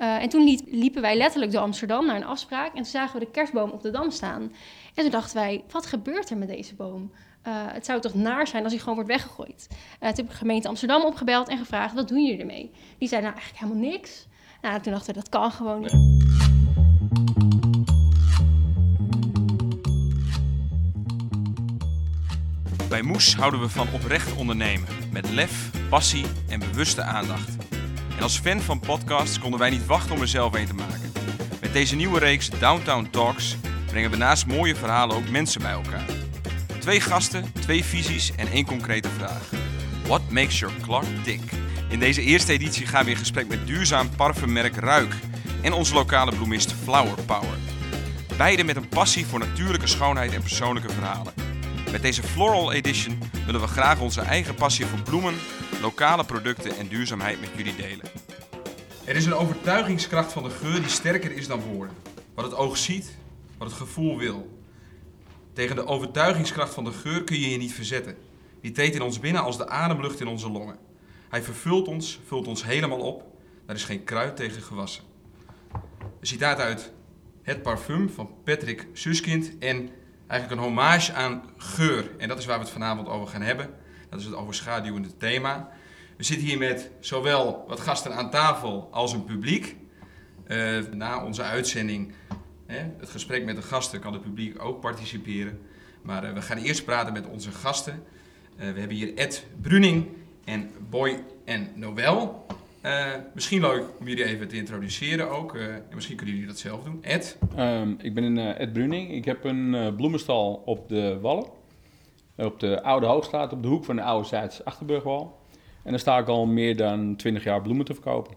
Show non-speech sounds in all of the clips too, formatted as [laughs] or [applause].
en toen liep, liepen wij letterlijk door Amsterdam naar een afspraak. En toen zagen we de kerstboom op de dam staan. En toen dachten wij, wat gebeurt er met deze boom? het zou toch naar zijn als hij gewoon wordt weggegooid. toen heb ik de gemeente Amsterdam opgebeld en gevraagd, wat doen jullie ermee? Die zeiden nou eigenlijk helemaal niks. Nou, toen dachten we, dat kan gewoon niet. Bij Moes houden we van oprecht ondernemen. Met lef, passie en bewuste aandacht. En als fan van podcasts konden wij niet wachten om er zelf een te maken. Met deze nieuwe reeks Downtown Talks brengen we naast mooie verhalen ook mensen bij elkaar. Twee gasten, twee visies en één concrete vraag. What makes your clock tick? In deze eerste editie gaan we in gesprek met duurzaam parfummerk Ruik en onze lokale bloemist Flower Power. Beide met een passie voor natuurlijke schoonheid en persoonlijke verhalen. Met deze Floral Edition willen we graag onze eigen passie voor bloemen, lokale producten en duurzaamheid met jullie delen. Er is een overtuigingskracht van de geur die sterker is dan woorden. Wat het oog ziet, wat het gevoel wil. Tegen de overtuigingskracht van de geur kun je je niet verzetten. Die treedt in ons binnen als de ademlucht in onze longen. Hij vervult ons, vult ons helemaal op. Daar is geen kruid tegen gewassen. Een citaat uit Het Parfum van Patrick Suskind en eigenlijk een hommage aan geur. En dat is waar we het vanavond over gaan hebben. Dat is het overschaduwende thema. We zitten hier met zowel wat gasten aan tafel als een publiek. Uh, na onze uitzending, hè, het gesprek met de gasten, kan het publiek ook participeren. Maar uh, we gaan eerst praten met onze gasten. Uh, we hebben hier Ed Bruning en Boy en Noël. Misschien leuk om jullie even te introduceren ook. En misschien kunnen jullie dat zelf doen. Ed? Um, ik ben Ed Bruning. Ik heb een bloemenstal op de Wallen. Op de Oude Hoogstraat, op de hoek van de Oude Zijds Achterburgwal. En daar sta ik al meer dan 20 jaar bloemen te verkopen.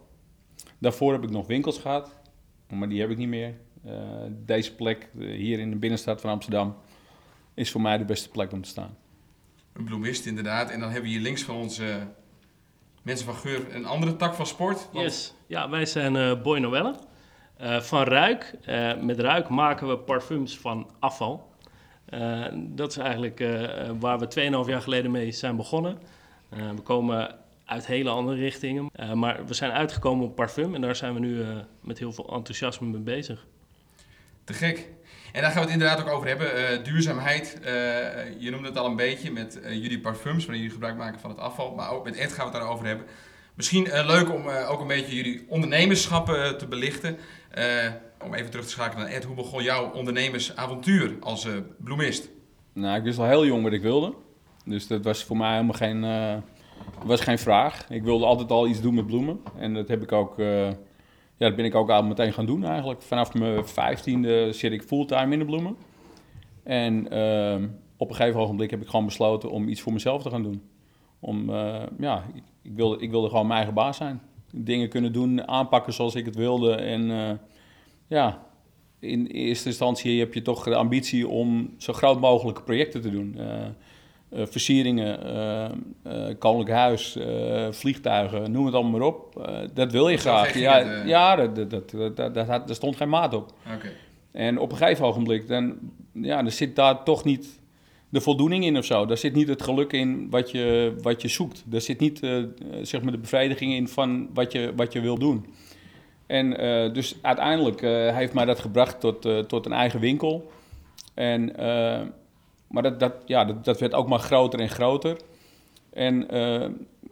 Daarvoor heb ik nog winkels gehad, maar die heb ik niet meer. deze plek hier in de binnenstad van Amsterdam is voor mij de beste plek om te staan. Een bloemist inderdaad. En dan hebben we hier links van ons Mensen van Geur, een andere tak van sport? Yes, ja, wij zijn uh, Boy Noelle. Uh, van Ruik. Uh, met Ruik maken we parfums van afval. Dat is eigenlijk waar we 2,5 jaar geleden mee zijn begonnen. we komen uit hele andere richtingen. maar we zijn uitgekomen op parfum en daar zijn we nu met heel veel enthousiasme mee bezig. Te gek. En daar gaan we het inderdaad ook over hebben. Duurzaamheid. Je noemde het al een beetje met jullie parfums, wanneer jullie gebruik maken van het afval. Maar ook met Ed gaan we het daarover hebben. Misschien leuk om ook een beetje jullie ondernemerschap te belichten. Om even terug te schakelen naar Ed. Hoe begon jouw ondernemersavontuur als bloemist? Nou, ik wist al heel jong wat ik wilde. Dus dat was voor mij helemaal geen, was geen vraag. Ik wilde altijd al iets doen met bloemen. En dat heb ik ook ja, dat ben ik ook al meteen gaan doen eigenlijk. Vanaf mijn vijftiende zit ik fulltime in de bloemen. En op een gegeven ogenblik heb ik gewoon besloten om iets voor mezelf te gaan doen. Om, ja, ik, ik, wilde, ik wilde gewoon mijn eigen baas zijn. Dingen kunnen doen, aanpakken zoals ik het wilde. En uh, ja, in eerste instantie heb je toch de ambitie om zo groot mogelijke projecten te doen. Uh, uh, versieringen, koninklijk huis, vliegtuigen, noem het allemaal maar op. dat wil je graag. Ja, ja dat, dat, dat, dat, daar stond geen maat op. Okay. En op een gegeven ogenblik, dan ja, er zit daar toch niet de voldoening in of zo. Daar zit niet het geluk in wat je, wat je zoekt. Daar zit niet zeg maar de bevrediging in van wat je, wat je wil doen. En dus uiteindelijk heeft mij dat gebracht tot, tot een eigen winkel. En maar dat, dat, ja, dat, dat werd ook maar groter en groter. En,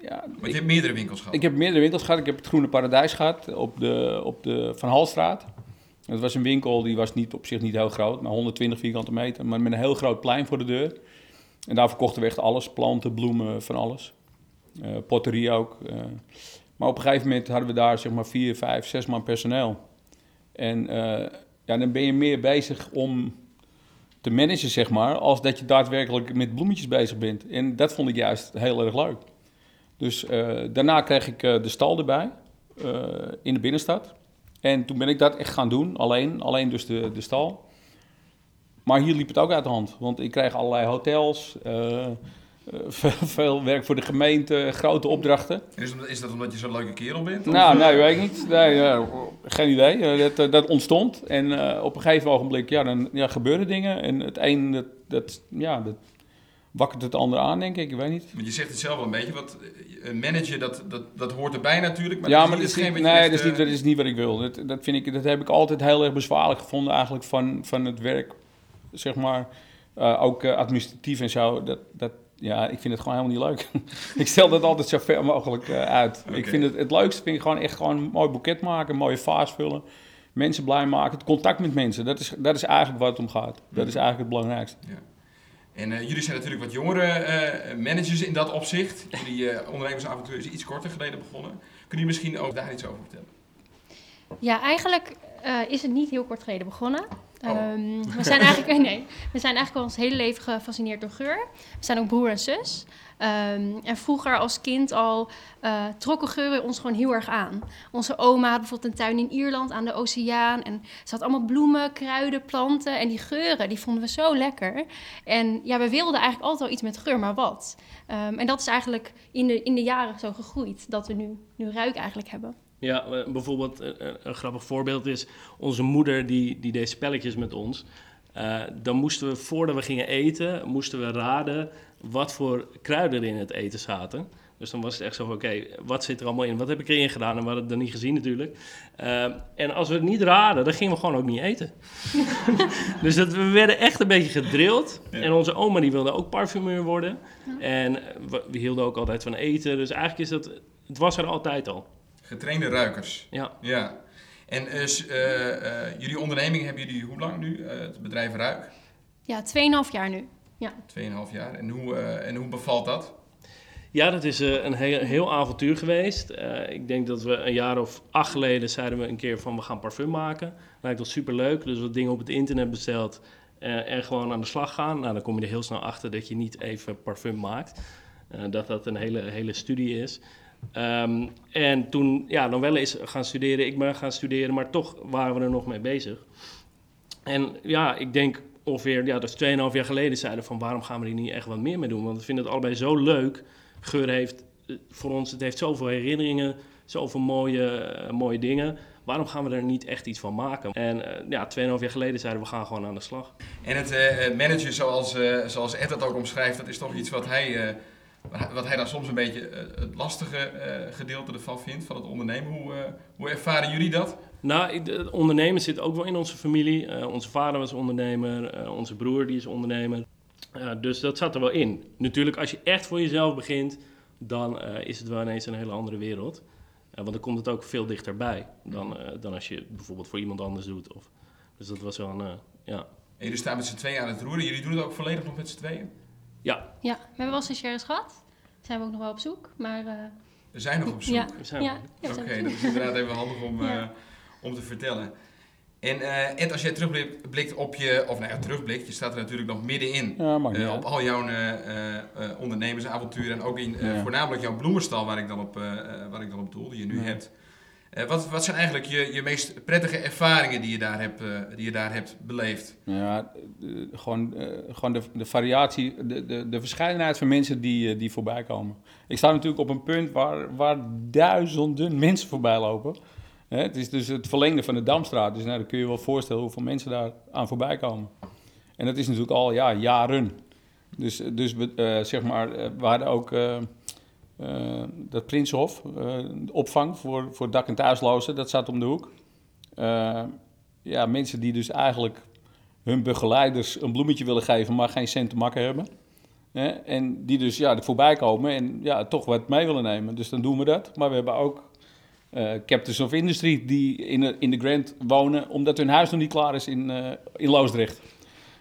ja, maar je hebt meerdere winkels gehad? Ik heb meerdere winkels gehad. Ik heb het Groene Paradijs gehad op de, op de Van Halstraat. Het was een winkel die was niet, op zich niet heel groot, maar 120 vierkante meter. Maar met een heel groot plein voor de deur. En daar verkochten we echt alles. Planten, bloemen, van alles. Uh, potterie ook. Uh. Maar op een gegeven moment hadden we daar zeg maar vier, vijf, zes man personeel. En ja, dan ben je meer bezig om te managen, zeg maar, als dat je daadwerkelijk met bloemetjes bezig bent. En dat vond ik juist heel erg leuk. Dus daarna kreeg ik de stal erbij, in de binnenstad. En toen ben ik dat echt gaan doen, alleen, alleen dus de, de stal. Maar hier liep het ook uit de hand, want ik kreeg allerlei hotels, eh, [laughs] veel, werk voor de gemeente, grote opdrachten. Is, is dat omdat je zo'n leuke kerel bent? Nou, nee, weet ik niet. Nee, geen idee. Eh, dat, eh, dat ontstond. En op een gegeven ogenblik ja, dan, ja, gebeuren dingen. En het een, dat, dat, ja, dat, wakkert het ander aan, denk ik. Ik weet niet. Want je zegt het zelf wel een beetje, wat een manager, dat, dat, dat hoort erbij natuurlijk. Maar ja, dat maar is niet je nee, dat, is niet, eh, dat is niet wat ik wil. Dat, dat, vind ik, dat heb ik altijd heel erg bezwaarlijk gevonden eigenlijk van, van het werk, zeg maar, eh, ook eh, administratief en zo. Dat, dat, ja, ik vind het gewoon helemaal niet leuk. [laughs] ik stel dat altijd zo ver mogelijk uit. Ik vind het, het leukste vind ik gewoon echt gewoon een mooi boeket maken, een mooie vaas vullen, mensen blij maken, het contact met mensen. Dat is, dat is eigenlijk waar het om gaat. Dat is eigenlijk het belangrijkste. En eh, jullie zijn natuurlijk wat jongere eh, managers in dat opzicht. Jullie eh, ondernemersavontuur is iets korter geleden begonnen. Kunnen jullie misschien ook daar iets over vertellen? Ja, eigenlijk is het niet heel kort geleden begonnen. Oh. Ehm, we, zijn eigenlijk, [laughs] nee, we zijn eigenlijk al ons hele leven gefascineerd door geur. We zijn ook broer en zus. Ehm, en vroeger als kind al eh, trokken geuren ons gewoon heel erg aan. Onze oma had bijvoorbeeld een tuin in Ierland aan de oceaan. En ze had allemaal bloemen, kruiden, planten. En die geuren, die vonden we zo lekker. En ja, we wilden eigenlijk altijd wel iets met geur, maar wat? Ehm, en dat is eigenlijk in de, in de jaren zo gegroeid. Dat we nu, nu ruik eigenlijk hebben. Ja, eh, bijvoorbeeld eh, eh, een grappig voorbeeld is onze moeder die, die deed spelletjes met ons. Eh, dan moesten we, voordat we gingen eten, moesten we raden wat voor kruiden er in het eten zaten. Dus dan was het echt zo van, oké, wat zit er allemaal in? Wat heb ik erin gedaan? En we hadden het dan niet gezien natuurlijk. En als we het niet raden, dan gingen we gewoon ook niet eten. [laughs] dus dat, we werden echt een beetje gedrild. Ja. En onze oma die wilde ook parfumeur worden. En we, we hielden ook altijd van eten. Dus eigenlijk is dat, het was er altijd al. Getrainde ruikers. Ja. Ja. En eh, eh, eh, jullie onderneming hebben jullie hoe lang nu? Eh, het bedrijf Ruik? Ja, 2,5 jaar nu. Tweeënhalf jaar. En hoe, en hoe bevalt dat? Ja, dat is eh, een heel, heel avontuur geweest. Eh, ik denk dat we een jaar of acht geleden zeiden we een keer van we gaan parfum maken. Lijkt ons superleuk, dus wat dingen op het internet besteld eh, en gewoon aan de slag gaan. Nou, dan kom je er heel snel achter dat je niet even parfum maakt. Dat dat een hele, hele studie is. Ehm, en toen, ja, dan wel eens gaan studeren. Ik ben gaan studeren, maar toch waren we er nog mee bezig. En ja, ik denk ongeveer, ja, dat is 2,5 jaar geleden zeiden van waarom gaan we hier niet echt wat meer mee doen? Want we vinden het allebei zo leuk. Geur heeft eh, voor ons, het heeft zoveel herinneringen, zoveel mooie, eh, mooie dingen. Waarom gaan we er niet echt iets van maken? En eh, ja, 2,5 jaar geleden zeiden we gaan gewoon aan de slag. En het eh, managen zoals, zoals Ed dat ook omschrijft, dat is toch iets wat hij, wat hij dan soms een beetje eh, het lastige eh, gedeelte ervan vindt, van het ondernemen. Hoe, eh, hoe ervaren jullie dat? Nou, het ondernemen zit ook wel in onze familie. Onze vader was ondernemer, onze broer die is ondernemer. Dus dat zat er wel in. Natuurlijk, als je echt voor jezelf begint, dan is het wel ineens een hele andere wereld. Want dan komt het ook veel dichterbij dan, dan als je bijvoorbeeld voor iemand anders doet. Of, dus dat was wel een, ja. En jullie staan met z'n tweeën aan het roeren. Jullie doen het ook volledig nog met z'n tweeën? Ja, Ja, we hebben wel stagiaires gehad. Zijn we ook nog wel op zoek. Maar eh, We zijn nog op zoek. ja, we ja, ja, Oké, dat zoek. is inderdaad even handig om, Ja. eh, om te vertellen. En eh, Ed, als jij terugblikt op je, of nou ja, terugblikt, je staat er natuurlijk nog middenin. Ja, mag niet uit. op al jouw eh, eh, eh, ondernemersavonturen en ook in eh, Ja. voornamelijk jouw bloemenstal waar ik dan op, waar ik dan op doel, die je nu Ja. hebt. Eh, wat, wat zijn eigenlijk je, je meest prettige ervaringen die je daar hebt, eh, die je daar hebt beleefd? Ja, eh, gewoon, eh, gewoon de, de variatie, de, de, de verscheidenheid van mensen die, die voorbij komen. Ik sta natuurlijk op een punt waar, waar duizenden mensen voorbij lopen. Het is dus het verlengde van de Damstraat. Dus nou, dan kun je je wel voorstellen hoeveel mensen daar aan voorbij komen. En dat is natuurlijk al ja, jaren. Dus, dus zeg maar, we hadden ook dat Prinshof, eh, opvang voor, voor dak- en thuislozen, dat zat om de hoek. Eh, ja, mensen die dus eigenlijk hun begeleiders een bloemetje willen geven, maar geen cent te makken hebben. En die dus ja, er voorbij komen en ja, toch wat mee willen nemen. Dus dan doen we dat. Maar we hebben ook eh, Captains of Industry die in de, in de Grand wonen, omdat hun huis nog niet klaar is in, eh, in Loosdrecht.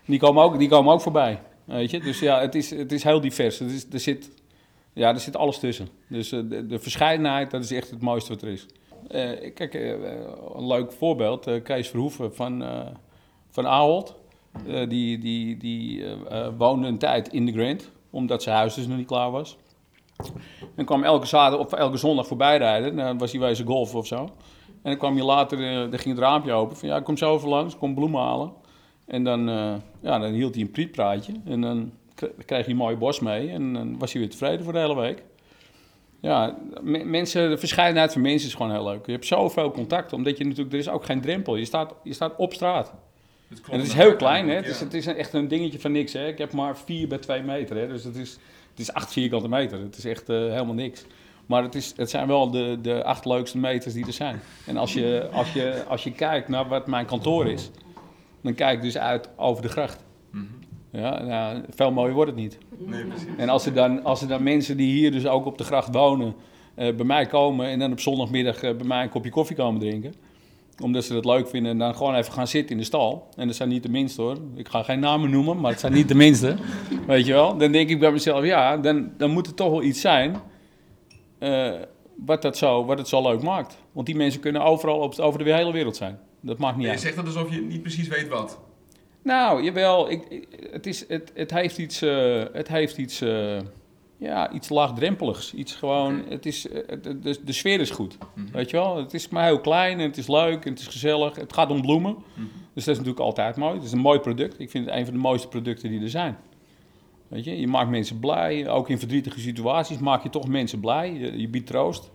Die komen ook, die komen ook voorbij. Weet je? Dus ja, het is, het is heel divers. Het is, er, zit, ja, er zit alles tussen. Dus eh, de, de verscheidenheid, dat is echt het mooiste wat er is. Eh, kijk, eh, een leuk voorbeeld. Kees Verhoeven van, van Ahold. Die die, die woonde een tijd in de Grand, omdat zijn huis dus nog niet klaar was. En kwam elke zaterdag of elke zondag voorbij rijden. Dan was hij wezen golfen of zo. En dan kwam je later, dan ging het raampje open. Van ja, ik kom zo even langs, kom bloemen halen. En dan, ja, dan hield hij een prietpraatje. En dan k- kreeg hij een mooi bos mee. En dan was hij weer tevreden voor de hele week. Ja, me- mensen, de verscheidenheid van mensen is gewoon heel leuk. Je hebt zoveel contact, omdat je natuurlijk, er is ook geen drempel. Je staat, je staat op straat. En het is heel klein, hè? Het is, het echt een dingetje van niks, hè? Ik heb maar 4 bij 2 meter, hè? Dus het is, het is 8 vierkante meter. Het is echt eh, helemaal niks. Maar het, is, het zijn wel de, de acht leukste meters die er zijn. En als je, als, je, als je kijkt naar wat mijn kantoor is, dan kijk ik dus uit over de gracht. Ja, nou, veel mooier wordt het niet. Nee, precies. En als er dan, als er dan mensen die hier dus ook op de gracht wonen, eh, bij mij komen en dan op zondagmiddag eh, bij mij een kopje koffie komen drinken. Omdat ze dat leuk vinden en dan gewoon even gaan zitten in de stal. En dat zijn niet de minste hoor. Ik ga geen namen noemen, maar het zijn niet de minste. [laughs] Weet je wel? Dan denk ik bij mezelf, ja, dan, dan moet er toch wel iets zijn eh, wat, dat zo, wat het zo leuk maakt. Want die mensen kunnen overal op, over de hele wereld zijn. Dat maakt niet Je uit. zegt dat alsof je niet precies weet wat. Nou, jawel. Ik, ik- het, is, het, het heeft iets, eh, het heeft iets, eh, ja, iets laagdrempeligs. Iets gewoon, het is, eh, het- de, de sfeer is goed. Mhm. Weet je wel? Het is maar heel klein en het is leuk en het is gezellig. Het gaat om bloemen. Mhm. Dus dat is natuurlijk altijd mooi. Het is een mooi product. Ik vind het een van de mooiste producten die er zijn. Weet je, je maakt mensen blij. Ook in verdrietige situaties maak je toch mensen blij. Je, je biedt troost.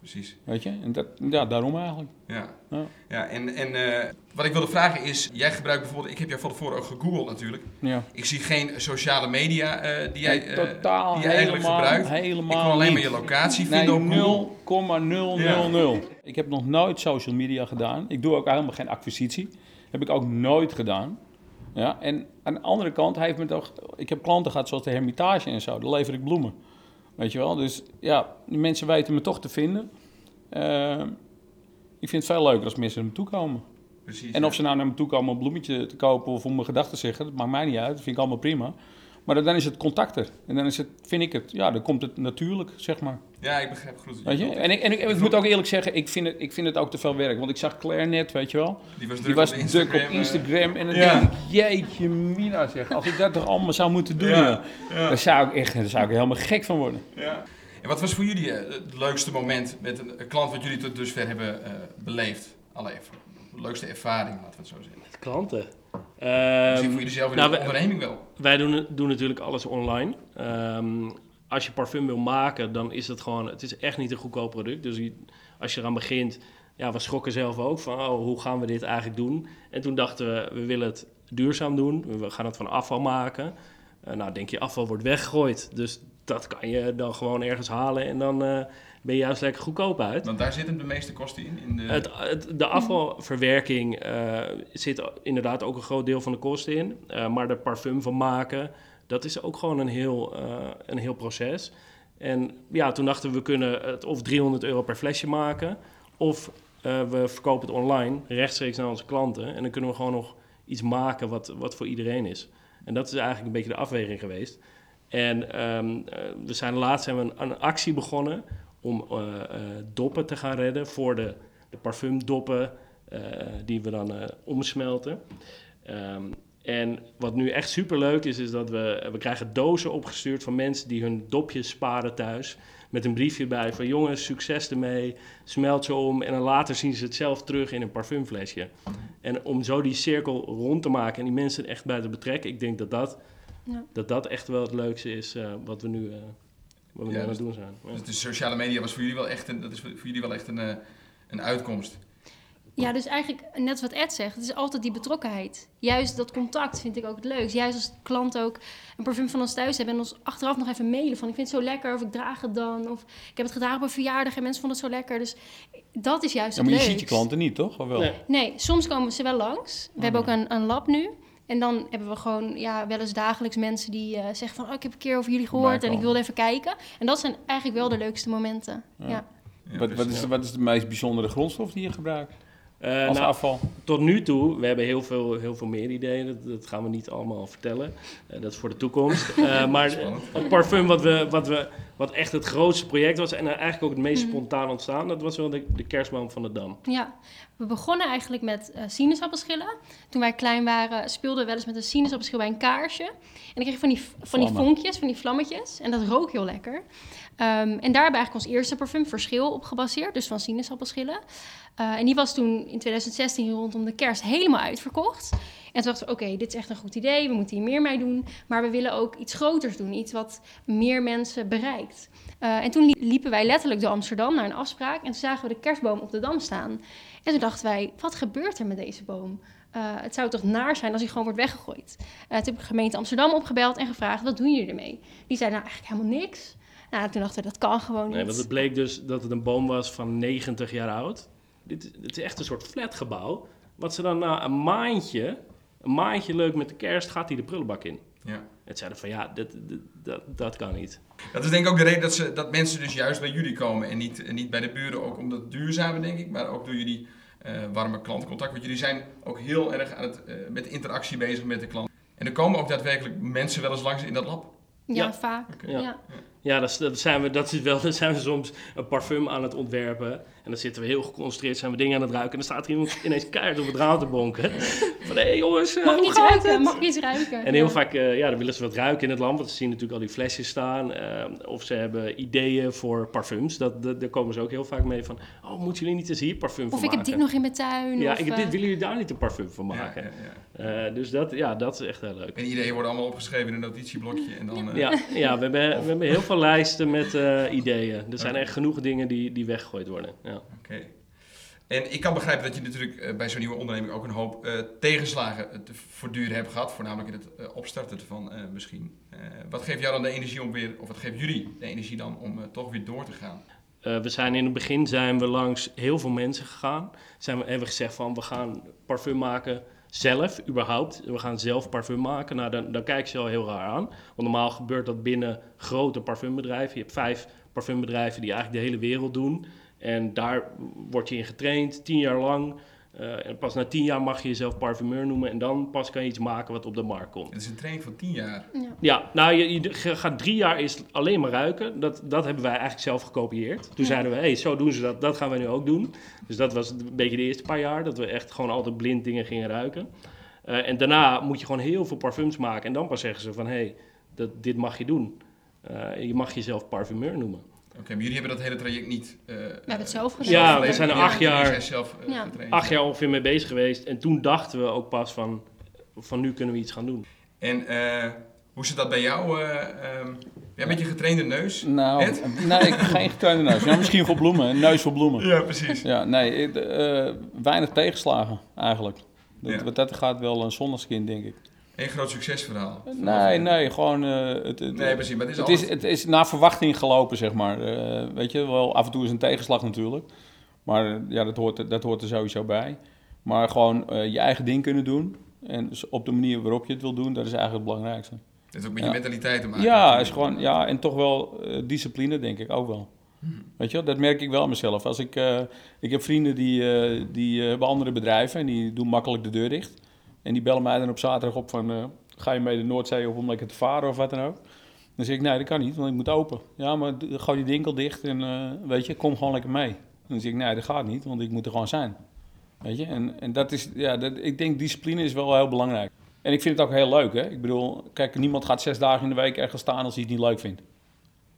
Precies. Weet je? En dat, ja, daarom eigenlijk. Ja. Ja. ja en en eh, wat ik wilde vragen is, jij gebruikt bijvoorbeeld, ik heb jou van tevoren ook gegoogeld natuurlijk. Ja. Ik zie geen sociale media eh, die jij, eh, totaal die jij eigenlijk helemaal, gebruikt. helemaal ik kon alleen niet. maar je locatie Nee, vinden op Google. 0,000. Ik heb nog nooit social media gedaan. Ik doe ook helemaal geen acquisitie. Heb ik ook nooit gedaan. Ja, en aan de andere kant heeft me toch... Ik heb klanten gehad zoals de Hermitage en zo. Daar lever ik bloemen. Weet je wel? Dus ja, die mensen weten me toch te vinden. Eh, ik vind het veel leuker als mensen naar me toe komen. Precies. En ja. of ze nou naar me toe komen om een bloemetje te kopen of om mijn gedachten te zeggen, dat maakt mij niet uit. Dat vind ik allemaal prima. Maar dan is het contact er. En dan is het, vind ik het, ja, dan komt het natuurlijk, zeg maar. Ja, ik begrijp goed. Weet je? En ik, en ik, en ik moet ook eerlijk zeggen, ik vind, het, ik vind het ook te veel werk. Want ik zag Claire net, weet je wel. Die was druk Die was op druk Instagram. op eh, Instagram. En dan ja. denk ik, jeetje mina zeg. Als ik dat toch allemaal zou moeten doen, Ja, ja. dan zou ik echt daar zou ik er helemaal gek van worden. Ja. En wat was voor jullie eh, het leukste moment met een, een klant wat jullie tot dusver hebben eh, beleefd? Allee, de leukste ervaring, laten we het zo zeggen. Klanten. Misschien Ehm, voor jullie zelf in nou, de onderneming wel. Wij doen, doen natuurlijk alles online. Ehm, als je parfum wil maken, dan is het gewoon... Het is echt niet een goedkoop product. Dus als je eraan begint... Ja, we schrokken zelf ook van... Oh, hoe gaan we dit eigenlijk doen? En toen dachten we, we willen het duurzaam doen. We gaan het van afval maken. Eh, nou, denk je, afval wordt weggegooid. Dus dat kan je dan gewoon ergens halen. En dan eh, ben je juist lekker goedkoop uit. Want daar zitten de meeste kosten in. in de, Het, het- de afvalverwerking eh, zit inderdaad ook een groot deel van de kosten in. Eh, maar de parfum van maken, dat is ook gewoon een heel, eh, een heel proces. En ja, toen dachten we, we kunnen het of 300 euro per flesje maken... of we verkopen het online, rechtstreeks naar onze klanten. En dan kunnen we gewoon nog iets maken wat, wat voor iedereen is. En dat is eigenlijk een beetje de afweging geweest. En eh, we zijn laatst zijn we een, een actie begonnen om eh, eh, doppen te gaan redden voor de, de parfumdoppen eh, die we dan omsmelten. Ehm, en wat nu echt super leuk is, is dat we, we krijgen dozen opgestuurd van mensen die hun dopjes sparen thuis. Met een briefje bij van jongens, succes ermee, smelt ze om. En dan later zien ze het zelf terug in een parfumflesje. En om zo die cirkel rond te maken en die mensen echt bij te betrekken, ik denk dat dat, Ja. dat, dat echt wel het leukste is wat we nu, wat we aan dus- het doen zijn. Ja. Dus de sociale media was voor jullie wel echt een, dat is voor jullie wel echt een, eh, een uitkomst. Ja, dus eigenlijk net wat Ed zegt, het is altijd die betrokkenheid. Juist dat contact vind ik ook het leukst. Juist als klant ook een parfum van ons thuis hebben en ons achteraf nog even mailen van ik vind het zo lekker of ik draag het dan of ik heb het gedragen op een verjaardag en mensen vonden het zo lekker. Dus dat is juist Ja, het maar je leukst. ziet je klanten niet, toch? Of wel? Nee. Nee, soms komen ze wel langs. We hebben ook een, een lab nu. En dan hebben we gewoon ja, wel eens dagelijks mensen die eh, zeggen van... Oh, ik heb een keer over jullie gehoord en ik wilde even kijken. En dat zijn eigenlijk wel de leukste momenten. Ja. Ja. Ja, Wat, dus, wat, is, wat is de meest bijzondere grondstof die je gebruikt Eh, als nou, afval? tot nu toe, we hebben heel veel, heel veel meer ideeën. Dat, dat gaan we niet allemaal vertellen. Eh, dat is voor de toekomst. [laughs] Eh, maar het parfum wat, we, wat, we, wat echt het grootste project was... en eigenlijk ook het meest Mhm. spontaan ontstaan... dat was wel de, de kerstboom van de Dam. Ja, we begonnen eigenlijk met sinaasappelschillen. Toen wij klein waren speelden we wel eens met een sinaasappelschil bij een kaarsje. En dan kreeg je van die, van die vonkjes, van die vlammetjes. En dat rook heel lekker. Ehm, en daar hebben we eigenlijk ons eerste parfum Verschil op gebaseerd. Dus van sinaasappelschillen. Eh, en die was toen in 2016 rondom de kerst helemaal uitverkocht. En toen dachten we, oké, dit is echt een goed idee. We moeten hier meer mee doen. Maar we willen ook iets groters doen. Iets wat meer mensen bereikt. Eh, en toen li- liepen wij letterlijk door Amsterdam naar een afspraak. En toen zagen we de kerstboom op de Dam staan. En toen dachten wij, wat gebeurt er met deze boom? Uh, het zou toch naar zijn als hij gewoon wordt weggegooid. Uh, toen heb ik de gemeente Amsterdam opgebeld en gevraagd, wat doen jullie ermee? Die zeiden nou eigenlijk helemaal niks. Nou, toen dachten we, dat kan gewoon niet. Nee, want het bleek dus dat het een boom was van 90 jaar oud. Dit, dit is echt een soort flatgebouw. Wat ze dan na een maandje, een maandje leuk met de kerst, gaat hij de prullenbak in. Ja. Het zeiden van ja, dat, dat, dat kan niet. Dat is denk ik ook de reden dat, ze, dat mensen dus juist bij jullie komen en niet, en niet bij de buren. Ook omdat het duurzame, denk ik, maar ook door jullie uh, warme klantcontact. Want jullie zijn ook heel erg aan het, uh, met interactie bezig met de klant. En er komen ook daadwerkelijk mensen wel eens langs in dat lab. Ja, ja. vaak. Okay. Ja. ja. Ja, dat, dat, zijn we, dat is wel, [laughs] dat zijn we soms een parfum aan het ontwerpen. En dan zitten we heel geconcentreerd, zijn we dingen aan het ruiken. En dan staat er iemand [laughs] ineens keihard op het raam te bonken. [laughs] Van, hé hey, jongens, mag uh, iets ruiken? Mag iets ruiken? En heel vaak, uh, ja, dan willen ze wat ruiken in het land. Want ze zien natuurlijk al die flesjes staan. Uh, of ze hebben ideeën voor parfums. Dat, dat, daar komen ze ook heel vaak mee van, oh, moeten jullie niet eens hier parfum of van maken? Of ik heb dit nog in mijn tuin. Ja, of, ik heb dit, willen jullie daar niet een parfum van maken? Ja, ja, ja. dus dat, ja, dat is echt heel leuk. En ideeën worden allemaal opgeschreven in een notitieblokje. En dan, ja, ja we, hebben, we hebben heel veel lijsten met uh, ideeën. Er zijn echt genoeg dingen die, die weggegooid worden. Ja. Oké. Okay. En ik kan begrijpen dat je natuurlijk uh, bij zo'n nieuwe onderneming ook een hoop uh, tegenslagen te voortduren hebt gehad. Voornamelijk in het opstarten ervan misschien. wat geeft jou dan de energie om weer, of wat geeft jullie de energie dan om toch weer door te gaan? we zijn in het begin zijn we langs heel veel mensen gegaan. Zijn we, hebben we gezegd van we gaan parfum maken zelf, überhaupt. We gaan zelf parfum maken. Nou, dan, dan kijken ze al heel raar aan. Want normaal gebeurt dat binnen grote parfumbedrijven. Je hebt vijf parfumbedrijven die eigenlijk de hele wereld doen. En daar word je in getraind, tien jaar lang. Uh, en pas na tien jaar mag je jezelf parfumeur noemen. En dan pas kan je iets maken wat op de markt komt. Het is een training van tien jaar. Ja, ja nou, je, je, gaat drie jaar is alleen maar ruiken. Dat, dat hebben wij eigenlijk zelf gekopieerd. Toen ja. zeiden we, hé, hey, zo doen ze dat. Dat gaan we nu ook doen. Dus dat was een beetje de eerste paar jaar. Dat we echt gewoon altijd blind dingen gingen ruiken. Uh, en daarna moet je gewoon heel veel parfums maken. En dan pas zeggen ze van, hé, hey, dat, dit mag je doen. Uh, je mag jezelf parfumeur noemen. Oké, okay, maar jullie hebben dat hele traject niet... Uh, we hebben het zelf gedaan. Ja, we zijn er acht jaar, zelf, uh, ja. acht jaar ongeveer mee bezig geweest. En toen dachten we ook pas van, van nu kunnen we iets gaan doen. En uh, hoe zit dat bij jou? Um, ja, met je getrainde neus? Nou, Ed? [laughs] nee, ik heb geen getrainde neus. Ja, misschien voor bloemen, een neus voor bloemen. Ja, precies. Ja, nee, weinig tegenslagen eigenlijk. Dat, ja. dat gaat wel een zondagskind, denk ik. Een groot succesverhaal. Nee, nee, gewoon... Uh, het, het, nee, precies, maar het is, het, altijd... is, het is naar verwachting gelopen, zeg maar. Uh, weet je, wel af en toe is een tegenslag natuurlijk. Maar uh, ja, dat hoort, dat hoort er sowieso bij. Maar gewoon je eigen ding kunnen doen. En op de manier waarop je het wil doen, dat is eigenlijk het belangrijkste. Het heeft ook met ja. je mentaliteit te maken. Ja, is gewoon, ja, en toch wel discipline, denk ik ook wel. Hmm. Weet je, dat merk ik wel aan mezelf. Als ik, ik heb vrienden die, die hebben andere bedrijven en die doen makkelijk de deur dicht. En die bellen mij dan op zaterdag op van, uh, ga je mee de Noordzee op om lekker te varen of wat dan ook. Dan zeg ik, nee, dat kan niet, want ik moet open. Ja, maar gooi die winkel dicht en uh, weet je, kom gewoon lekker mee. En dan zeg ik, nee, dat gaat niet, want ik moet er gewoon zijn. Weet je, en, en dat is, ja, dat, ik denk discipline is wel heel belangrijk. En ik vind het ook heel leuk, hè. Ik bedoel, kijk, niemand gaat zes dagen in de week ergens staan als hij het niet leuk vindt.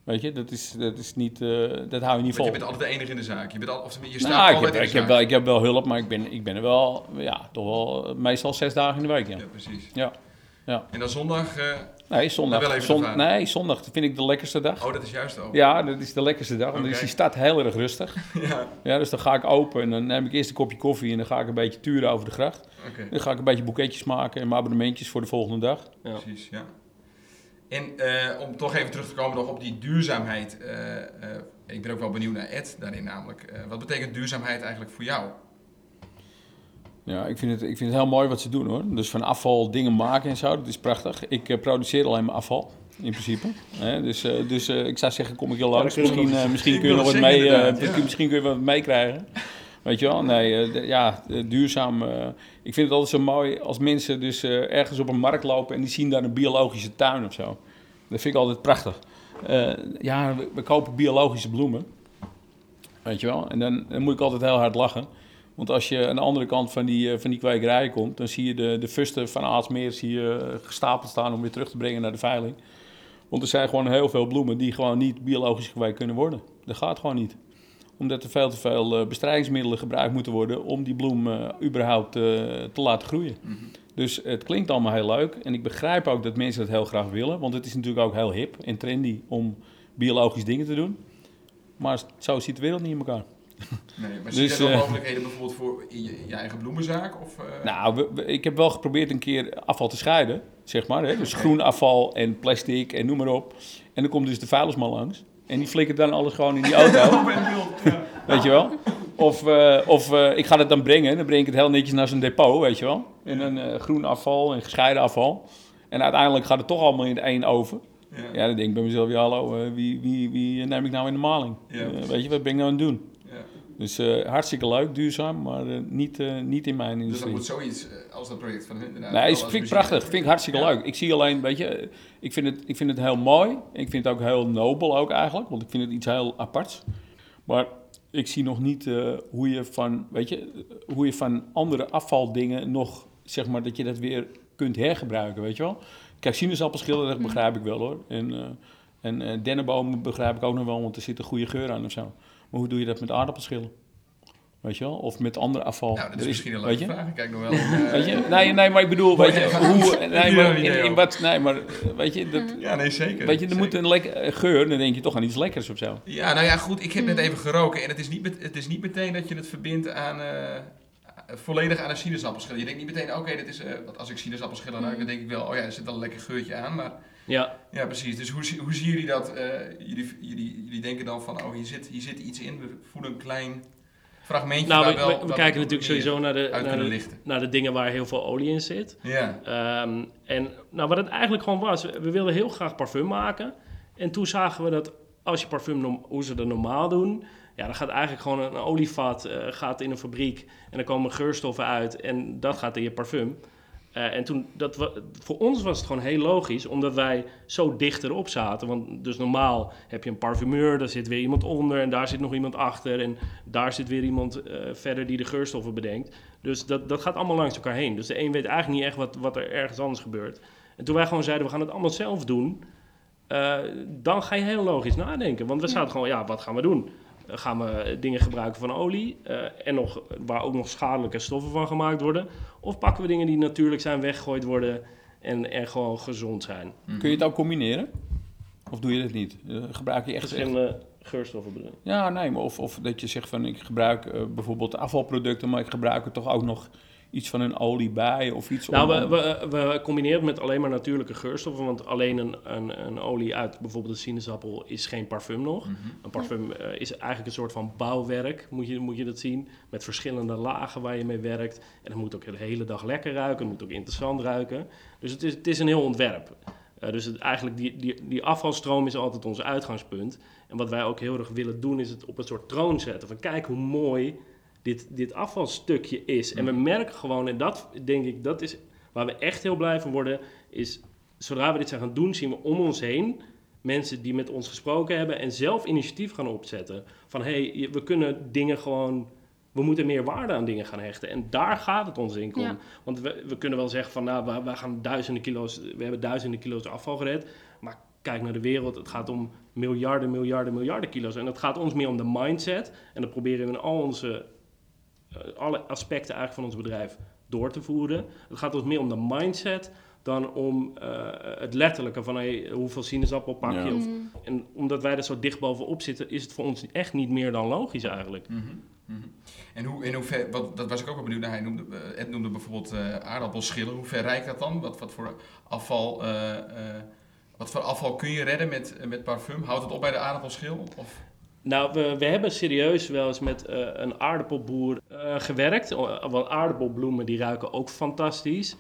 Weet je, dat is, dat is niet, uh, dat hou je niet vol. je bent altijd de enige in de zaak. Je, bent al, of je staat nou, altijd ik heb, in de ik heb, wel, ik heb wel hulp, maar ik ben, ik ben er wel, ja, toch wel meestal zes dagen in de week. Ja, ja precies. Ja. ja. En dan zondag? Uh, nee, zondag. Zon, nee, zondag vind ik de lekkerste dag. Oh, dat is juist ook. Ja, dat is de lekkerste dag, want okay. dan is die stad heel erg rustig. [laughs] ja. ja. Dus dan ga ik open en dan neem ik eerst een kopje koffie en dan ga ik een beetje turen over de gracht. Okay. Dan ga ik een beetje boeketjes maken en mijn abonnementjes voor de volgende dag. Ja. Precies, ja. En uh, om toch even terug te komen nog op die duurzaamheid. Uh, uh, ik ben ook wel benieuwd naar Ed daarin namelijk. wat betekent duurzaamheid eigenlijk voor jou? Ja, ik vind, het, ik vind het heel mooi wat ze doen hoor. Dus van afval dingen maken en zo, dat is prachtig. Ik produceer alleen maar afval, in principe. Hè? Dus, dus ik zou zeggen, kom ik heel langs. Ja, misschien, misschien kun je nog wat mee, ja. misschien kun je wat meekrijgen. Weet je wel? Nee, uh, ja, duurzaam. Uh, ik vind het altijd zo mooi als mensen dus ergens op een markt lopen en die zien daar een biologische tuin of zo. Dat vind ik altijd prachtig. ja, we, kopen biologische bloemen. Weet je wel? En dan, dan, moet ik altijd heel hard lachen. Want als je aan de andere kant van die, van die kwekerij komt, dan zie je de, de fusten van Aalsmeer zie gestapeld staan om weer terug te brengen naar de veiling. Want er zijn gewoon heel veel bloemen die gewoon niet biologisch gekweekt kunnen worden. Dat gaat gewoon niet omdat er veel te veel bestrijdingsmiddelen gebruikt moeten worden om die bloem uh, überhaupt uh, te laten groeien. Mm -hmm. Dus het klinkt allemaal heel leuk. En ik begrijp ook dat mensen dat heel graag willen. Want het is natuurlijk ook heel hip en trendy om biologisch dingen te doen. Maar zo ziet de wereld niet in elkaar. [laughs] Nee, maar Dus, zie je eh, nog mogelijkheden bijvoorbeeld voor in je, in je eigen bloemenzaak? Of, eh, Nou, we- we- ik heb wel geprobeerd een keer afval te scheiden, zeg maar. Hè? Dus groen afval en plastic en noem maar op. En dan komt dus de vuilnisman langs. En die flikkert dan alles gewoon in die auto. [laughs] weet je wel? Of, eh, of eh, ik ga het dan brengen. Dan breng ik het heel netjes naar zijn depot, weet je wel? En dan eh, groen afval en gescheiden afval. En uiteindelijk gaat het toch allemaal in één oven. ja. Ja, dan denk ik bij mezelf, ja hallo, wie, wie, wie neem ik nou in de maling? Ja, weet je, wat ben ik nou aan het doen? Dus eh, hartstikke leuk, duurzaam, maar eh, niet, eh, niet in mijn Dus industrie. dan moet zoiets als dat project van hun inderdaad. Nee, vind ik prachtig. Vind ik hartstikke Ja. leuk. Ik zie alleen, weet je, ik vind, het, ik vind het heel mooi. Ik vind het ook heel nobel ook eigenlijk, want ik vind het iets heel aparts. Maar ik zie nog niet hoe je van, weet je, hoe je van andere afvaldingen nog, zeg maar, dat je dat weer kunt hergebruiken, weet je wel. Kijk, sinaasappelschillen, dat begrijp ik wel hoor. En, en dennenbomen begrijp ik ook nog wel, want er zit een goede geur aan of zo. Maar hoe doe je dat met aardappelschillen? Weet je wel? Of met ander afval? Nou, dat is misschien een weet leuke je? vraag. Ik kijk nog wel. [laughs] eh, Weet je? Nee, nee, maar ik bedoel, weet je, hoe, [laughs] nee, maar in, wat, nee, maar eh, weet je, dat, Ja, nee, zeker. weet je, er moet een lekker geur, dan denk je toch aan iets lekkers of zo. Ja, nou ja, goed. Ik heb net even geroken en het is niet, het is niet meteen dat je het verbindt aan... eh, volledig aan een sinaasappelschil. Je denkt niet meteen, oké, dit is... eh, want als ik sinaasappelschillen ruik, dan denk ik wel... Oh ja, er zit al een lekker geurtje aan, maar... Ja, Ja, precies. Dus hoe, hoe zien jullie dat? eh, jullie, jullie, jullie denken dan van, oh, hier zit, hier zit iets in. We voelen een klein fragmentje nou, we, wel... we- kijken natuurlijk sowieso naar de, naar, de, naar de dingen waar heel veel olie in zit. Ja. Ehm, en nou, wat het eigenlijk gewoon was, we wilden heel graag parfum maken. En toen zagen we dat als je parfum, hoe ze dat normaal doen, ja, dan gaat eigenlijk gewoon een olievat eh, gaat in een fabriek en dan komen geurstoffen uit en dat gaat in je parfum. Eh, en toen, dat voor ons was het gewoon heel logisch, omdat wij zo dicht erop zaten. Want dus normaal heb je een parfumeur, daar zit weer iemand onder en daar zit nog iemand achter. En daar zit weer iemand eh, verder die de geurstoffen bedenkt. Dus dat, dat gaat allemaal langs elkaar heen. Dus de een weet eigenlijk niet echt wat, wat er ergens anders gebeurt. En toen wij gewoon zeiden, we gaan het allemaal zelf doen, eh, dan ga je heel logisch nadenken. Want we zaten gewoon, ja, wat gaan we doen? Eh, gaan we dingen gebruiken van olie eh, en nog, waar ook nog schadelijke stoffen van gemaakt worden? Of pakken we dingen die natuurlijk zijn, weggegooid worden en, en gewoon gezond zijn? Kun je het ook combineren? Of doe je dat niet? Eh, gebruik je echt... echt Verschillende geurstoffen ja, nee, maar of, of dat je zegt van ik gebruik bijvoorbeeld afvalproducten, maar ik gebruik er toch ook nog iets van een olie bij of iets Nou, om- we, we, we combineren het met alleen maar natuurlijke geurstoffen. Want alleen een, een, een olie uit bijvoorbeeld een sinaasappel is geen parfum nog. Mhm. Een parfum eh, is eigenlijk een soort van bouwwerk, moet je, moet je dat zien. Met verschillende lagen waar je mee werkt. En het moet ook de hele dag lekker ruiken. Het moet ook interessant ruiken. Dus het is, het is een heel ontwerp. Eh, dus het, eigenlijk die, die, die afvalstroom is altijd ons uitgangspunt. En wat wij ook heel erg willen doen, is het op een soort troon zetten. Van kijk hoe mooi dit, dit afvalstukje is. En we merken gewoon, en dat denk ik, dat is waar we echt heel blij van worden, is zodra we dit zijn gaan doen, zien we om ons heen mensen die met ons gesproken hebben en zelf initiatief gaan opzetten. Van hé, hey, we kunnen dingen gewoon, we moeten meer waarde aan dingen gaan hechten. En daar gaat het ons in om. Ja. Want we, we kunnen wel zeggen van, nou, we, we gaan duizenden kilo's, we hebben duizenden kilo's afval gered. Maar kijk naar de wereld, het gaat om miljarden, miljarden, miljarden kilo's. En het gaat ons meer om de mindset. En dat proberen we in al onze, alle aspecten eigenlijk van ons bedrijf door te voeren. Het gaat ons meer om de mindset dan om eh, het letterlijke van hey, hoeveel sinaasappel pak je. Ja. Of, en omdat wij er zo dicht bovenop zitten, is het voor ons echt niet meer dan logisch eigenlijk. Mhm, mhm. En hoe, in hoever, wat, dat was ik ook wel benieuwd naar. Hij noemde, eh, Ed noemde bijvoorbeeld eh, aardappelschillen. Hoe ver reikt dat dan? Wat, wat, voor afval, eh, eh, wat voor afval kun je redden met, eh, met parfum? Houdt het op bij de aardappelschil? Of? Nou, we, we hebben serieus wel eens met eh, een aardappelboer eh, gewerkt. O- Want aardappelbloemen die ruiken ook fantastisch.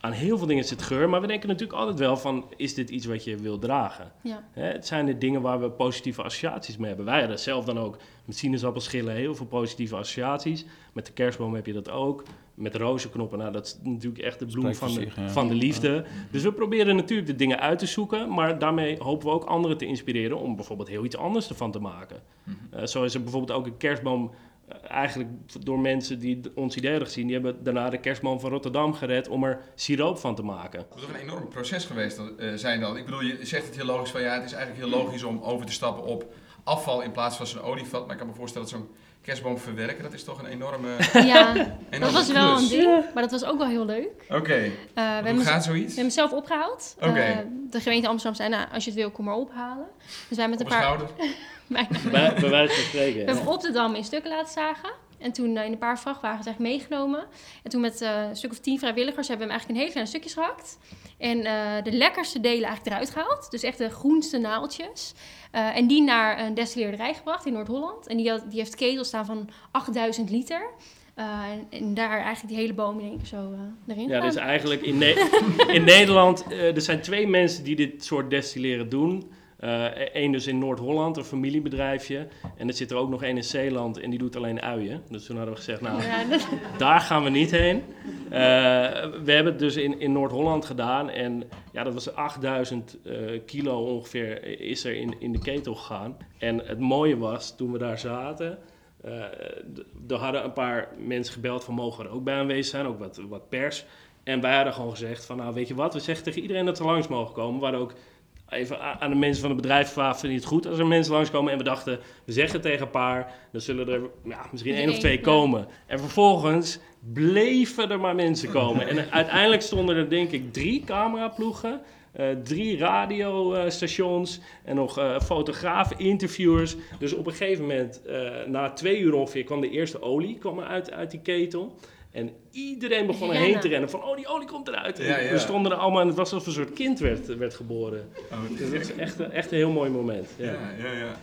Aan heel veel dingen zit geur, maar we denken natuurlijk altijd wel van... is dit iets wat je wil dragen? Ja. Hè, het zijn de dingen waar we positieve associaties mee hebben. Wij hadden zelf dan ook met sinaasappelschillen heel veel positieve associaties. Met de kerstboom heb je dat ook. Met rozenknoppen, nou dat is natuurlijk echt de bloem van de, zich, ja. van de liefde. Dus we proberen natuurlijk de dingen uit te zoeken. Maar daarmee hopen we ook anderen te inspireren om bijvoorbeeld heel iets anders ervan te maken. Mhm. Eh, zo is er bijvoorbeeld ook een kerstboom... eh, Eigenlijk door mensen die ons idee hadden gezien, die hebben daarna de kerstboom van Rotterdam gered om er siroop van te maken. Het is toch een enorm proces geweest eh, zijn dan. Ik bedoel, je zegt het heel logisch van ja, het is eigenlijk heel logisch om over te stappen op afval in plaats van zo'n olievat. Maar ik kan me voorstellen dat zo'n kerstboom verwerken, dat is toch een enorme... Ja, [laughs] dat was wel een ding, maar dat was ook wel heel leuk. Oké, Eh, we, hoe hebben, gaat we zoiets? hebben het zelf opgehaald. Oké. Eh, de gemeente Amsterdam zei, nou, als je het wil, kom maar ophalen. Dus wij met Op een paar... schouder? [laughs] bijna- Bij, bij wijze van spreken. We hebben op de dam in stukken laten zagen. En toen eh, in een paar vrachtwagens echt meegenomen. En toen met eh, een stuk of tien vrijwilligers hebben we hem eigenlijk in hele kleine stukjes gehakt. En eh, de lekkerste delen eigenlijk eruit gehaald. Dus echt de groenste naaltjes. En die naar een destilleerderij gebracht in Noord-Holland. En die, had, die heeft ketels staan van 8000 liter. En, en daar eigenlijk die hele boom in één keer zo eh, erin Ja, dus eigenlijk in, Ne- [laughs] in Nederland, er zijn twee mensen die dit soort destilleren doen. Eén dus in Noord-Holland, een familiebedrijfje. En er zit er ook nog één in Zeeland en die doet alleen uien. Dus toen hadden we gezegd, nou, Ja, dat- [laughs] daar gaan we niet heen. Eh, we hebben het dus in, in Noord-Holland gedaan. En ja, dat was 8000 eh, kilo ongeveer is er in, in de ketel gegaan. En het mooie was, toen we daar zaten... eh, d- er hadden een paar mensen gebeld van mogen we er ook bij aanwezig zijn. Ook wat, wat pers. En wij hadden gewoon gezegd van nou weet je wat, we zeggen tegen iedereen dat ze langs mogen komen. We hadden ook even aan de mensen van het bedrijf gevraagd, vind je het goed als er mensen langskomen? En we dachten, we zeggen tegen een paar, dan zullen er ja, misschien één of twee komen. En vervolgens bleven er maar mensen komen. En [laughs] uiteindelijk stonden er denk ik drie cameraploegen. eh, drie radiostations en nog eh, fotografen, interviewers. Dus op een gegeven moment, eh, na twee uur ongeveer, kwam de eerste olie kwam uit, uit die ketel. En iedereen begon erheen Rennen. te rennen van, oh die olie komt eruit. En Ja, ja. We stonden er allemaal en het was alsof een soort kind werd, werd geboren. Oh, Dus dat is echt, een- echt een heel mooi moment. Ja. Ja, ja, ja.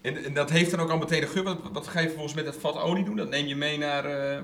En, en dat heeft dan ook al meteen een geur. Wat, wat ga je vervolgens met dat vat olie doen? Dat neem je mee naar... eh,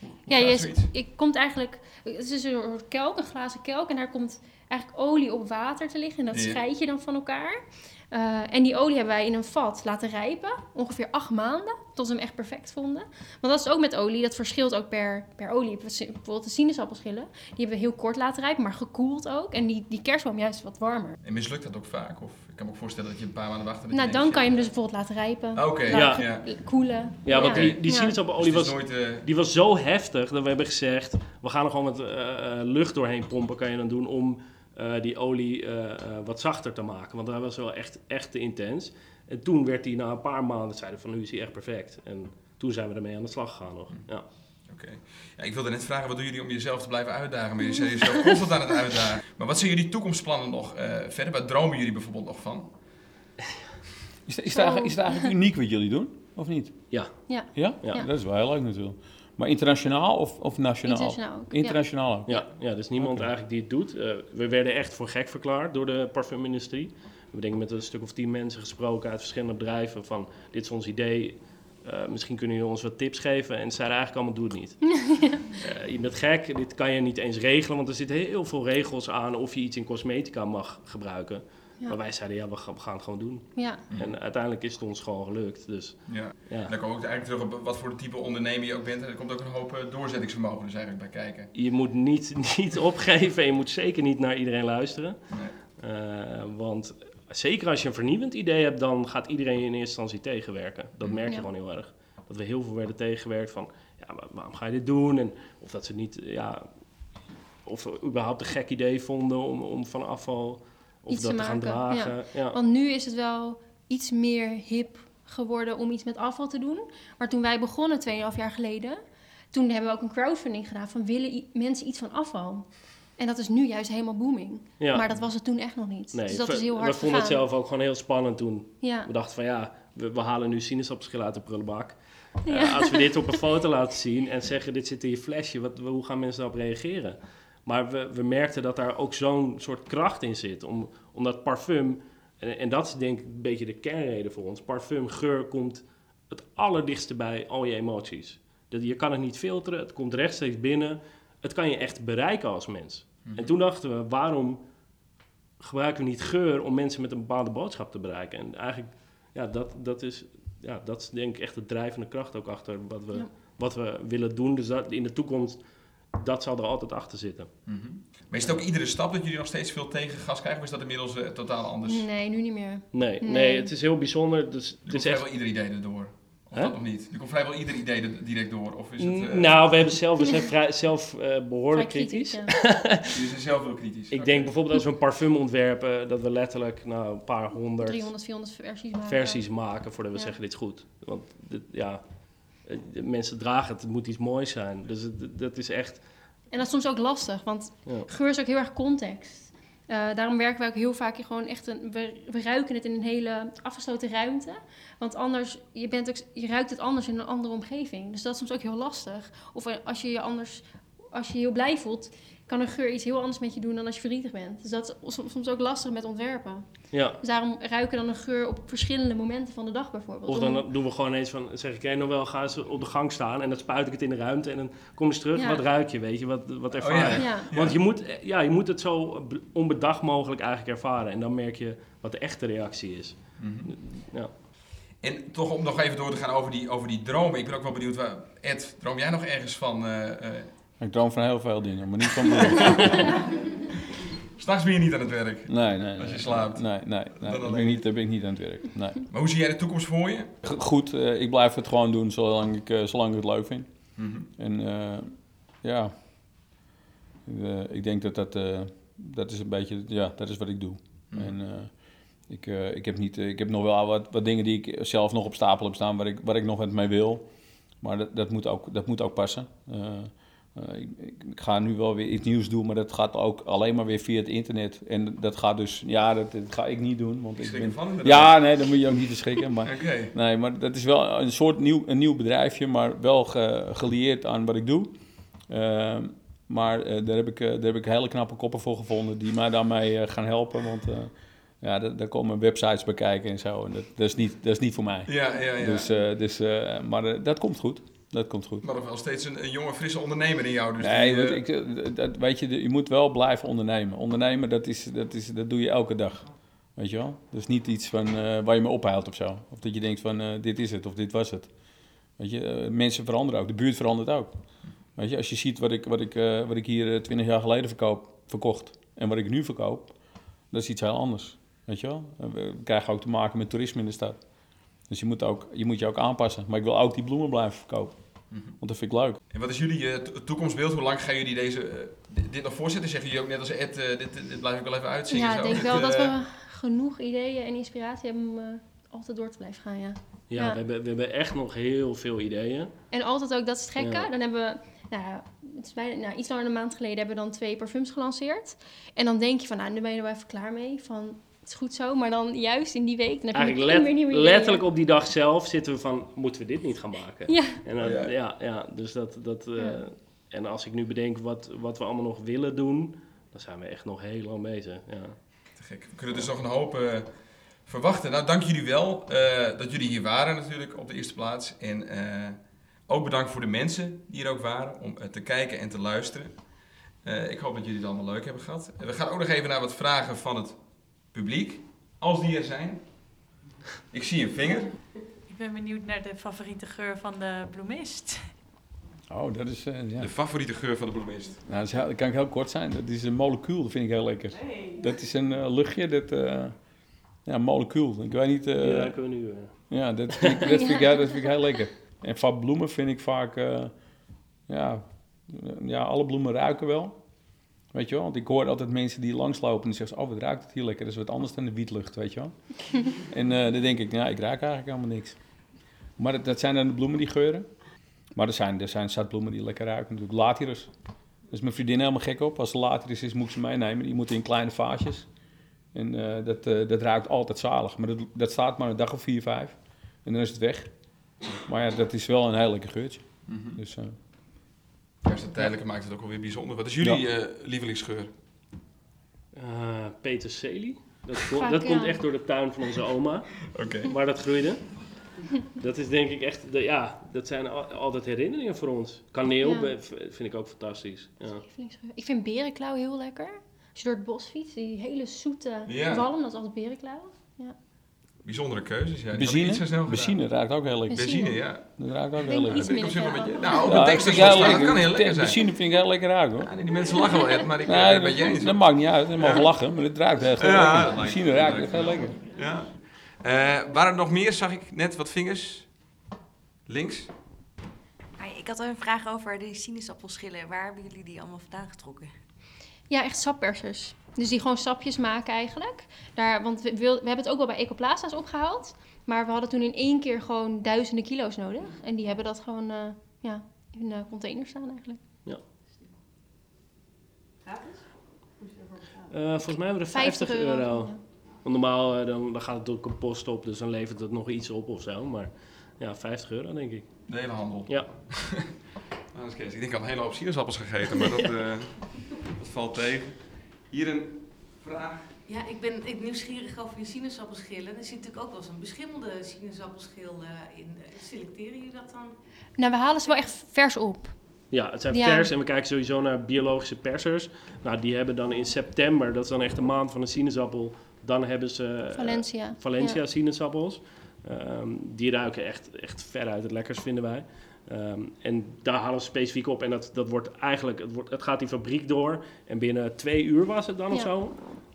hoe Ja, je, ik komt eigenlijk, het is een soort kelk, een glazen kelk, en daar komt eigenlijk olie op water te liggen. En dat Ja. scheid je dan van elkaar. Eh, en die olie hebben wij in een vat laten rijpen, ongeveer acht maanden, tot we hem echt perfect vonden. Want dat is ook met olie, dat verschilt ook per, per olie. Bijvoorbeeld de sinaasappelschillen, die hebben we heel kort laten rijpen, maar gekoeld ook. En die, die kerstboom juist wat warmer. En mislukt dat ook vaak? Of ik kan me ook voorstellen dat je een paar maanden wacht. Nou, dan kan je hem dus shit, bijvoorbeeld laten rijpen, eh, Oké, Ja. ja. ja. koelen. Ja, want die, die Dus was, nooit... eh, die was zo heftig dat we hebben gezegd... we gaan er gewoon eh, eh, lucht doorheen pompen, kan je dan doen... om eh, die olie eh, eh, wat zachter te maken. Want dat was wel echt, echt te intens. En toen werd die na een paar maanden... zeiden van nu is hij echt perfect. En toen zijn we ermee aan de slag gegaan nog. Ja. Oké. Ja, ik wilde net vragen, wat doen jullie om jezelf te blijven uitdagen? Maar jullie zijn jezelf [laughs] constant aan het uitdagen. Maar wat zijn jullie toekomstplannen nog eh, verder? Waar dromen jullie bijvoorbeeld nog van? Is, het- is, is het eigenlijk uniek wat jullie doen, of niet? Ja. Ja, Ja? Ja. Dat is wel heel leuk natuurlijk. Maar internationaal of, of nationaal? internationaal ook. Ja. Internationaal ook. Ja, ja, er is niemand eigenlijk die het doet. Eh, we werden echt voor gek verklaard door de parfumindustrie. We hebben denk ik met een stuk of tien mensen gesproken uit verschillende bedrijven van dit is ons idee. Eh, misschien kunnen jullie ons wat tips geven. En ze zeiden eigenlijk allemaal, doe het niet. [laughs] Eh, je bent gek, dit kan je niet eens regelen, want er zitten heel veel regels aan of je iets in cosmetica mag gebruiken. Ja. Maar wij zeiden, ja, we gaan, het gewoon doen. Ja. En uiteindelijk is het ons gewoon gelukt. Dus Ja. ja, En dan kom ik eigenlijk terug op wat voor type ondernemer je ook bent. En er komt ook een hoop eh, doorzettingsvermogen dus eigenlijk bij kijken. je moet niet, [laughs] niet opgeven en je moet zeker niet naar iedereen luisteren. Nee. Eh, want zeker als je een vernieuwend idee hebt, dan gaat iedereen je in eerste instantie tegenwerken. Dat merk je Ja. gewoon heel erg. Dat we heel veel werden tegengewerkt van, ja, maar waarom ga je dit doen? En of dat ze niet, ja, of we überhaupt een gek idee vonden om, om van afval of Iets dat te te gaan maken, dragen. Ja. Want nu is het wel iets meer hip geworden om iets met afval te doen. Maar toen wij begonnen, 2,5 jaar geleden, toen hebben we ook een crowdfunding gedaan van willen mensen iets van afval? En dat is nu juist helemaal booming. Ja. Maar dat was het toen echt nog niet. Nee, dus dat is heel hard we vonden het zelf ook gewoon heel spannend toen. Ja. We dachten van ja, we, we halen nu sinaasappelschil uit de prullenbak. Eh, Ja. als we dit op een [laughs] foto laten zien en zeggen dit zit in je flesje, wat, hoe gaan mensen daarop reageren? Maar we, we merkten dat daar ook zo'n soort kracht in zit. Om, omdat parfum, en, en dat is denk ik een beetje de kernreden voor ons. Parfum, geur komt het allerdichtste bij al je emoties. Dat, je kan het niet filteren, het komt rechtstreeks binnen. Het kan je echt bereiken als mens. En toen dachten we, waarom gebruiken we niet geur om mensen met een bepaalde boodschap te bereiken? En eigenlijk, ja, dat, dat, is, ja, dat is denk ik echt de drijvende kracht ook achter wat we, Ja. wat we willen doen. Dus dat, in de toekomst, dat zal er altijd achter zitten. Mhm. Maar is het ook iedere stap dat jullie nog steeds veel tegengas krijgen? Of is dat inmiddels eh, totaal anders? Nee, nu niet meer. Nee, nee. Nee. het is heel bijzonder. Dus Er komt echt... vrijwel ieder idee erdoor. Of dat nog niet? Er komt vrijwel ieder idee er direct door. Of is het... eh, Nou, we, hebben zelf, we zijn [laughs] vrij, zelf eh, behoorlijk Vrij kritisch. ja. [laughs] Jullie zijn zelf heel kritisch. Ik denk bijvoorbeeld als we een parfum ontwerpen, dat we letterlijk nou, een paar honderd 300, 400 versies maken. versies maken voordat we Ja. zeggen dit is goed. Want dit, ja, de mensen dragen het, het moet iets moois zijn. Dus het- dat is echt... En dat is soms ook lastig, want Ja. geur is ook heel erg context. Eh, daarom werken wij ook heel vaak gewoon echt een... We, we ruiken het in een hele afgesloten ruimte. Want anders, je, bent ook, je ruikt het anders in een andere omgeving. Dus dat is soms ook heel lastig. Of eh, als je je anders... Als je je heel blij voelt, kan een geur iets heel anders met je doen dan als je verdrietig bent. Dus dat is som- soms ook lastig met ontwerpen. Ja. Dus daarom ruiken dan een geur op verschillende momenten van de dag bijvoorbeeld. Of Om- dan doen we gewoon eens van, zeg ik, hé, nog wel, ga eens op de gang staan en dan spuit ik het in de ruimte en dan kom je terug, Ja. wat ruik je, weet je, wat, wat ervaar ja. je. ja. Want je moet, eh, ja, je moet het zo onbedacht mogelijk eigenlijk ervaren en dan merk je wat de echte reactie is. Ja. En toch om nog even door te gaan over die, over die dromen. Ik ben ook wel benieuwd, waar, Ed, droom jij nog ergens van... eh, eh, Ik droom van heel veel dingen, maar niet van. [laughs] S'nachts ben je niet aan het werk. Nee, nee. Als je slaapt. Nee, nee. nee. Dan Ik ben niet, daar ben ik niet aan het werk. Nee. Maar hoe zie jij de toekomst voor je? Goed, eh, ik blijf het gewoon doen zolang ik, eh, zolang ik het leuk vind. En eh, ja, ik denk dat dat, dat is een beetje, ja, dat is wat ik doe. Mhm. En ik, ik, heb niet, ik heb nog wel wat, wat dingen die ik zelf nog op stapel heb staan, waar ik, waar ik nog wat mee wil. Maar dat, dat, moet, ook, dat moet ook passen. Eh, ik, ga nu wel weer iets nieuws doen, maar dat gaat ook alleen maar weer via het internet. En dat gaat dus, ja, dat, dat ga ik niet doen. Want Ik ben, ja, nee, dan moet je ook niet te schrikken. Maar. Nee, maar dat is wel een soort nieuw, een nieuw bedrijfje, maar wel ge- gelieerd aan wat ik doe. Ehm, maar eh, daar, heb ik, eh, daar heb ik hele knappe koppen voor gevonden die mij daarmee gaan helpen. Want ja, daar, komen websites bij kijken en zo. En dat, dat, is, niet, dat is niet voor mij. Ja, ja, ja. Dus, dus, maar dat komt goed. Dat komt goed. maar nog wel steeds een, een jonge, frisse ondernemer in jou. Dus nee, die, want eh, ik, eh, dat, weet je, je moet wel blijven ondernemen. Ondernemen, dat, is, dat, is, dat doe je elke dag. Weet je wel? Dat is niet iets van, eh, waar je me ophoudt of zo. Of dat je denkt van, dit is het of dit was het. Weet je, mensen veranderen ook. De buurt verandert ook. Weet je, als je ziet wat ik, wat ik, wat ik hier twintig jaar geleden verkoop, verkocht en wat ik nu verkoop, dat is iets heel anders. Weet je wel? We krijgen ook te maken met toerisme in de stad. Dus je moet, ook, je moet je ook aanpassen. Maar ik wil ook die bloemen blijven verkopen. Mhm. Want dat vind ik leuk. En wat is jullie to- toekomstbeeld? Hoe lang gaan jullie deze, eh, dit, nog voorzetten? Zeggen jullie ook net als Ed, eh, dit, dit blijf ik wel even uitzingen? Ja, zo? ik denk wel [laughs] dat we genoeg ideeën en inspiratie hebben om eh, altijd door te blijven gaan, ja. Ja, Ja. We, hebben, we hebben echt nog heel veel ideeën. En altijd ook, dat is het gekke, Ja. dan hebben we, nou, ja, het is bijna, nou, iets langer dan een maand geleden hebben we dan twee parfums gelanceerd. En dan denk je van, nou, nu ben je er wel even klaar mee, van, is goed zo. Maar dan juist in die week, dan heb je Eigenlijk meteen let- weer nieuwe ideeën. letterlijk op die dag zelf zitten we van, moeten we dit niet gaan maken? Ja, En dan, Oh, ja. ja. Ja, dus dat, dat, eh, en als ik nu bedenk wat, wat we allemaal nog willen doen, dan zijn we echt nog heel lang bezig. Ja. Te gek. We kunnen dus nog een hoop eh, verwachten. Nou, dank jullie wel eh, dat jullie hier waren natuurlijk op de eerste plaats. En eh, ook bedankt voor de mensen die er ook waren om te kijken en te luisteren. Eh, ik hoop dat jullie het allemaal leuk hebben gehad. Eh, we gaan ook nog even naar wat vragen van het publiek, als die er zijn. Ik zie een vinger. Ik ben benieuwd naar de favoriete geur van de bloemist. Oh, dat is, eh, ja. De favoriete geur van de bloemist. Nou, dat, is heel- dat kan ik heel kort zijn. Dat is een molecuul, dat vind ik heel lekker. Dat is een eh, luchtje, dat... eh, ja, een molecuul. Ik weet niet... eh, Die ruiken we nu. eh. ja, dat vind, ik, dat, vind ik, [laughs] ja, dat vind ik heel lekker. En van bloemen vind ik vaak... eh, ja, ja, alle bloemen ruiken wel. Weet je wel? Want ik hoor altijd mensen die langslopen en zeggen... ze, Oh, wat ruikt het hier lekker. Dat is wat anders dan de wietlucht, weet je wel? [laughs] en eh, dan denk ik, nou, ik ruik eigenlijk helemaal niks. Maar dat, dat zijn dan de bloemen die geuren. Maar er zijn, er zijn zat bloemen die lekker ruiken. Natuurlijk latirus. Daar is mijn vriendin helemaal gek op. Als er latirus is, moet ik ze meenemen. Die moeten in kleine vaasjes. En eh, dat, eh, dat ruikt altijd zalig. Maar dat, dat staat maar een dag of vier, vijf. En dan is het weg. Maar ja, dat is wel een heel lekker geurtje. Dus, eh, Juist het tijdelijke maakt het ook wel weer bijzonder. Wat is jullie eh, lievelingsgeur? Eh, peterselie. Dat, dat komt ja. echt door de tuin van onze oma, [laughs] Oké. waar dat groeide. Dat is denk ik echt, de, ja, dat zijn al- altijd herinneringen voor ons. Kaneel Ja. vind ik ook fantastisch. Ja. Lievelingsgeur. Ik vind berenklauw heel lekker. Als je door het bos fietst, die hele zoete Ja. walm, dat is altijd berenklauw. Bijzondere keuzes. Ja, benzine, benzine ruikt ook heel lekker. Benzine, ja. Dat ruikt ook heel lekker. ik op zich wel minder een beetje... Nou, Ja, dat tekst heel lekker. kan heel lekker zijn. Benzine vind ik heel lekker ruiken hoor. Ja, die mensen lachen wel, Ed, maar ik eh, ben met je eens. dat, maakt niet uit. Dat mag Ja. lachen, maar het ruikt echt heel lekker. Benzine ruikt echt heel lekker. Ja. Eh, waren er nog meer, zag ik net, wat vingers? Links? Ik had een vraag over de sinaasappelschillen. Waar hebben jullie die allemaal vandaan getrokken? Ja, echt sappersers. Dus die gewoon sapjes maken eigenlijk. Daar, want we, wil- we hebben het ook wel bij Ecoplaza's opgehaald. Maar we hadden toen in één keer gewoon duizenden kilo's nodig. En die hebben dat gewoon eh, ja, in een container staan eigenlijk. Eh, volgens mij hebben we er 50, euro. Want normaal eh, dan, dan gaat het door compost op, dus dan levert het nog iets op of zo. Maar ja, 50 euro denk ik. De hele handel. Ja. [laughs] Nou, dat is Kees. Ik denk, ik had een hele hoop sinaasappels gegeten, maar [laughs] dat, eh, dat valt tegen. Hier een vraag. Ja, ik ben ik nieuwsgierig over je sinaasappelschillen. Er zit natuurlijk ook wel eens een beschimmelde sinaasappelschil eh, in. Eh, Selecteren jullie dat dan? Nou, we halen ze wel echt vers op. Ja, het zijn Ja. vers en we kijken sowieso naar biologische persers. Nou, die hebben dan in september, dat is dan echt de maand van een sinaasappel, dan hebben ze eh, Valencia. Valencia Ja. sinaasappels. Ehm, die ruiken echt, echt veruit het lekkers, vinden wij. Ehm, en daar halen we specifiek op. En dat, dat wordt eigenlijk, het, wordt, het gaat die fabriek door. En binnen twee uur was het dan of zo.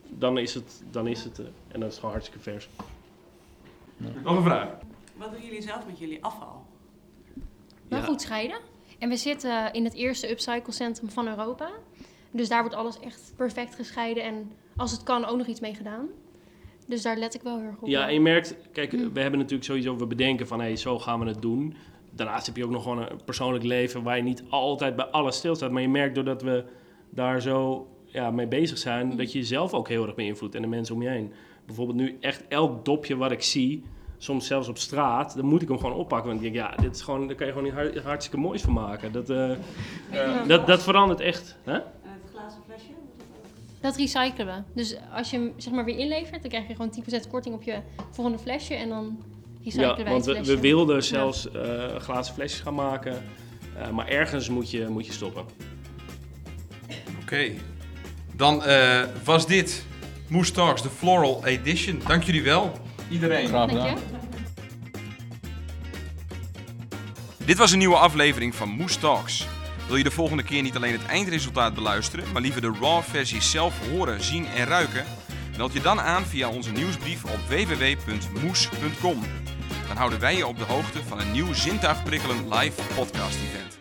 Dan is het, dan is het, eh, en dat is gewoon hartstikke vers. Nog een vraag. Wat doen jullie zelf met jullie afval? Wel Ja. goed scheiden. En we zitten in het eerste upcycle centrum van Europa. Dus daar wordt alles echt perfect gescheiden. En als het kan, ook nog iets mee gedaan. Dus daar let ik wel heel erg op. Ja, en je merkt, kijk, Hm. we hebben natuurlijk sowieso, we bedenken van, hé, hey, zo gaan we het doen. Daarnaast heb je ook nog gewoon een persoonlijk leven waar je niet altijd bij alles stilstaat. Maar je merkt doordat we daar zo ja, mee bezig zijn, Hm. dat je jezelf ook heel erg beïnvloedt en de mensen om je heen. Bijvoorbeeld nu echt elk dopje wat ik zie, soms zelfs op straat, dan moet ik hem gewoon oppakken. Want ik denk, ja, dit is gewoon, daar kan je gewoon niet hart- hartstikke moois van maken. Dat, eh, dat, dat verandert echt. Hè? het glazen flesje? Dat recyclen we. Dus als je hem zeg maar weer inlevert, dan krijg je gewoon 10% korting op je volgende flesje. En dan Ja, want we, we wilden zelfs eh, glazen flesjes gaan maken. Eh, maar ergens moet je, moet je stoppen. Oké. Dan eh, was dit Moose Talks, de Floral Edition. Dank jullie wel, iedereen. Graag Dank gedaan. je. Dit was een nieuwe aflevering van Moose Talks. Wil je de volgende keer niet alleen het eindresultaat beluisteren, maar liever de raw versie zelf horen, zien en ruiken? Meld je dan aan via onze nieuwsbrief op www.moes.com. Dan houden wij je op de hoogte van een nieuw zintuigprikkelend live podcast event.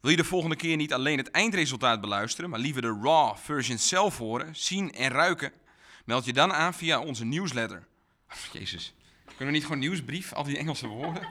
Wil je de volgende keer niet alleen het eindresultaat beluisteren, maar liever de raw version zelf horen, zien en ruiken? Meld je dan aan via onze nieuwsletter. Jezus, kunnen we niet gewoon nieuwsbrief, al die Engelse woorden?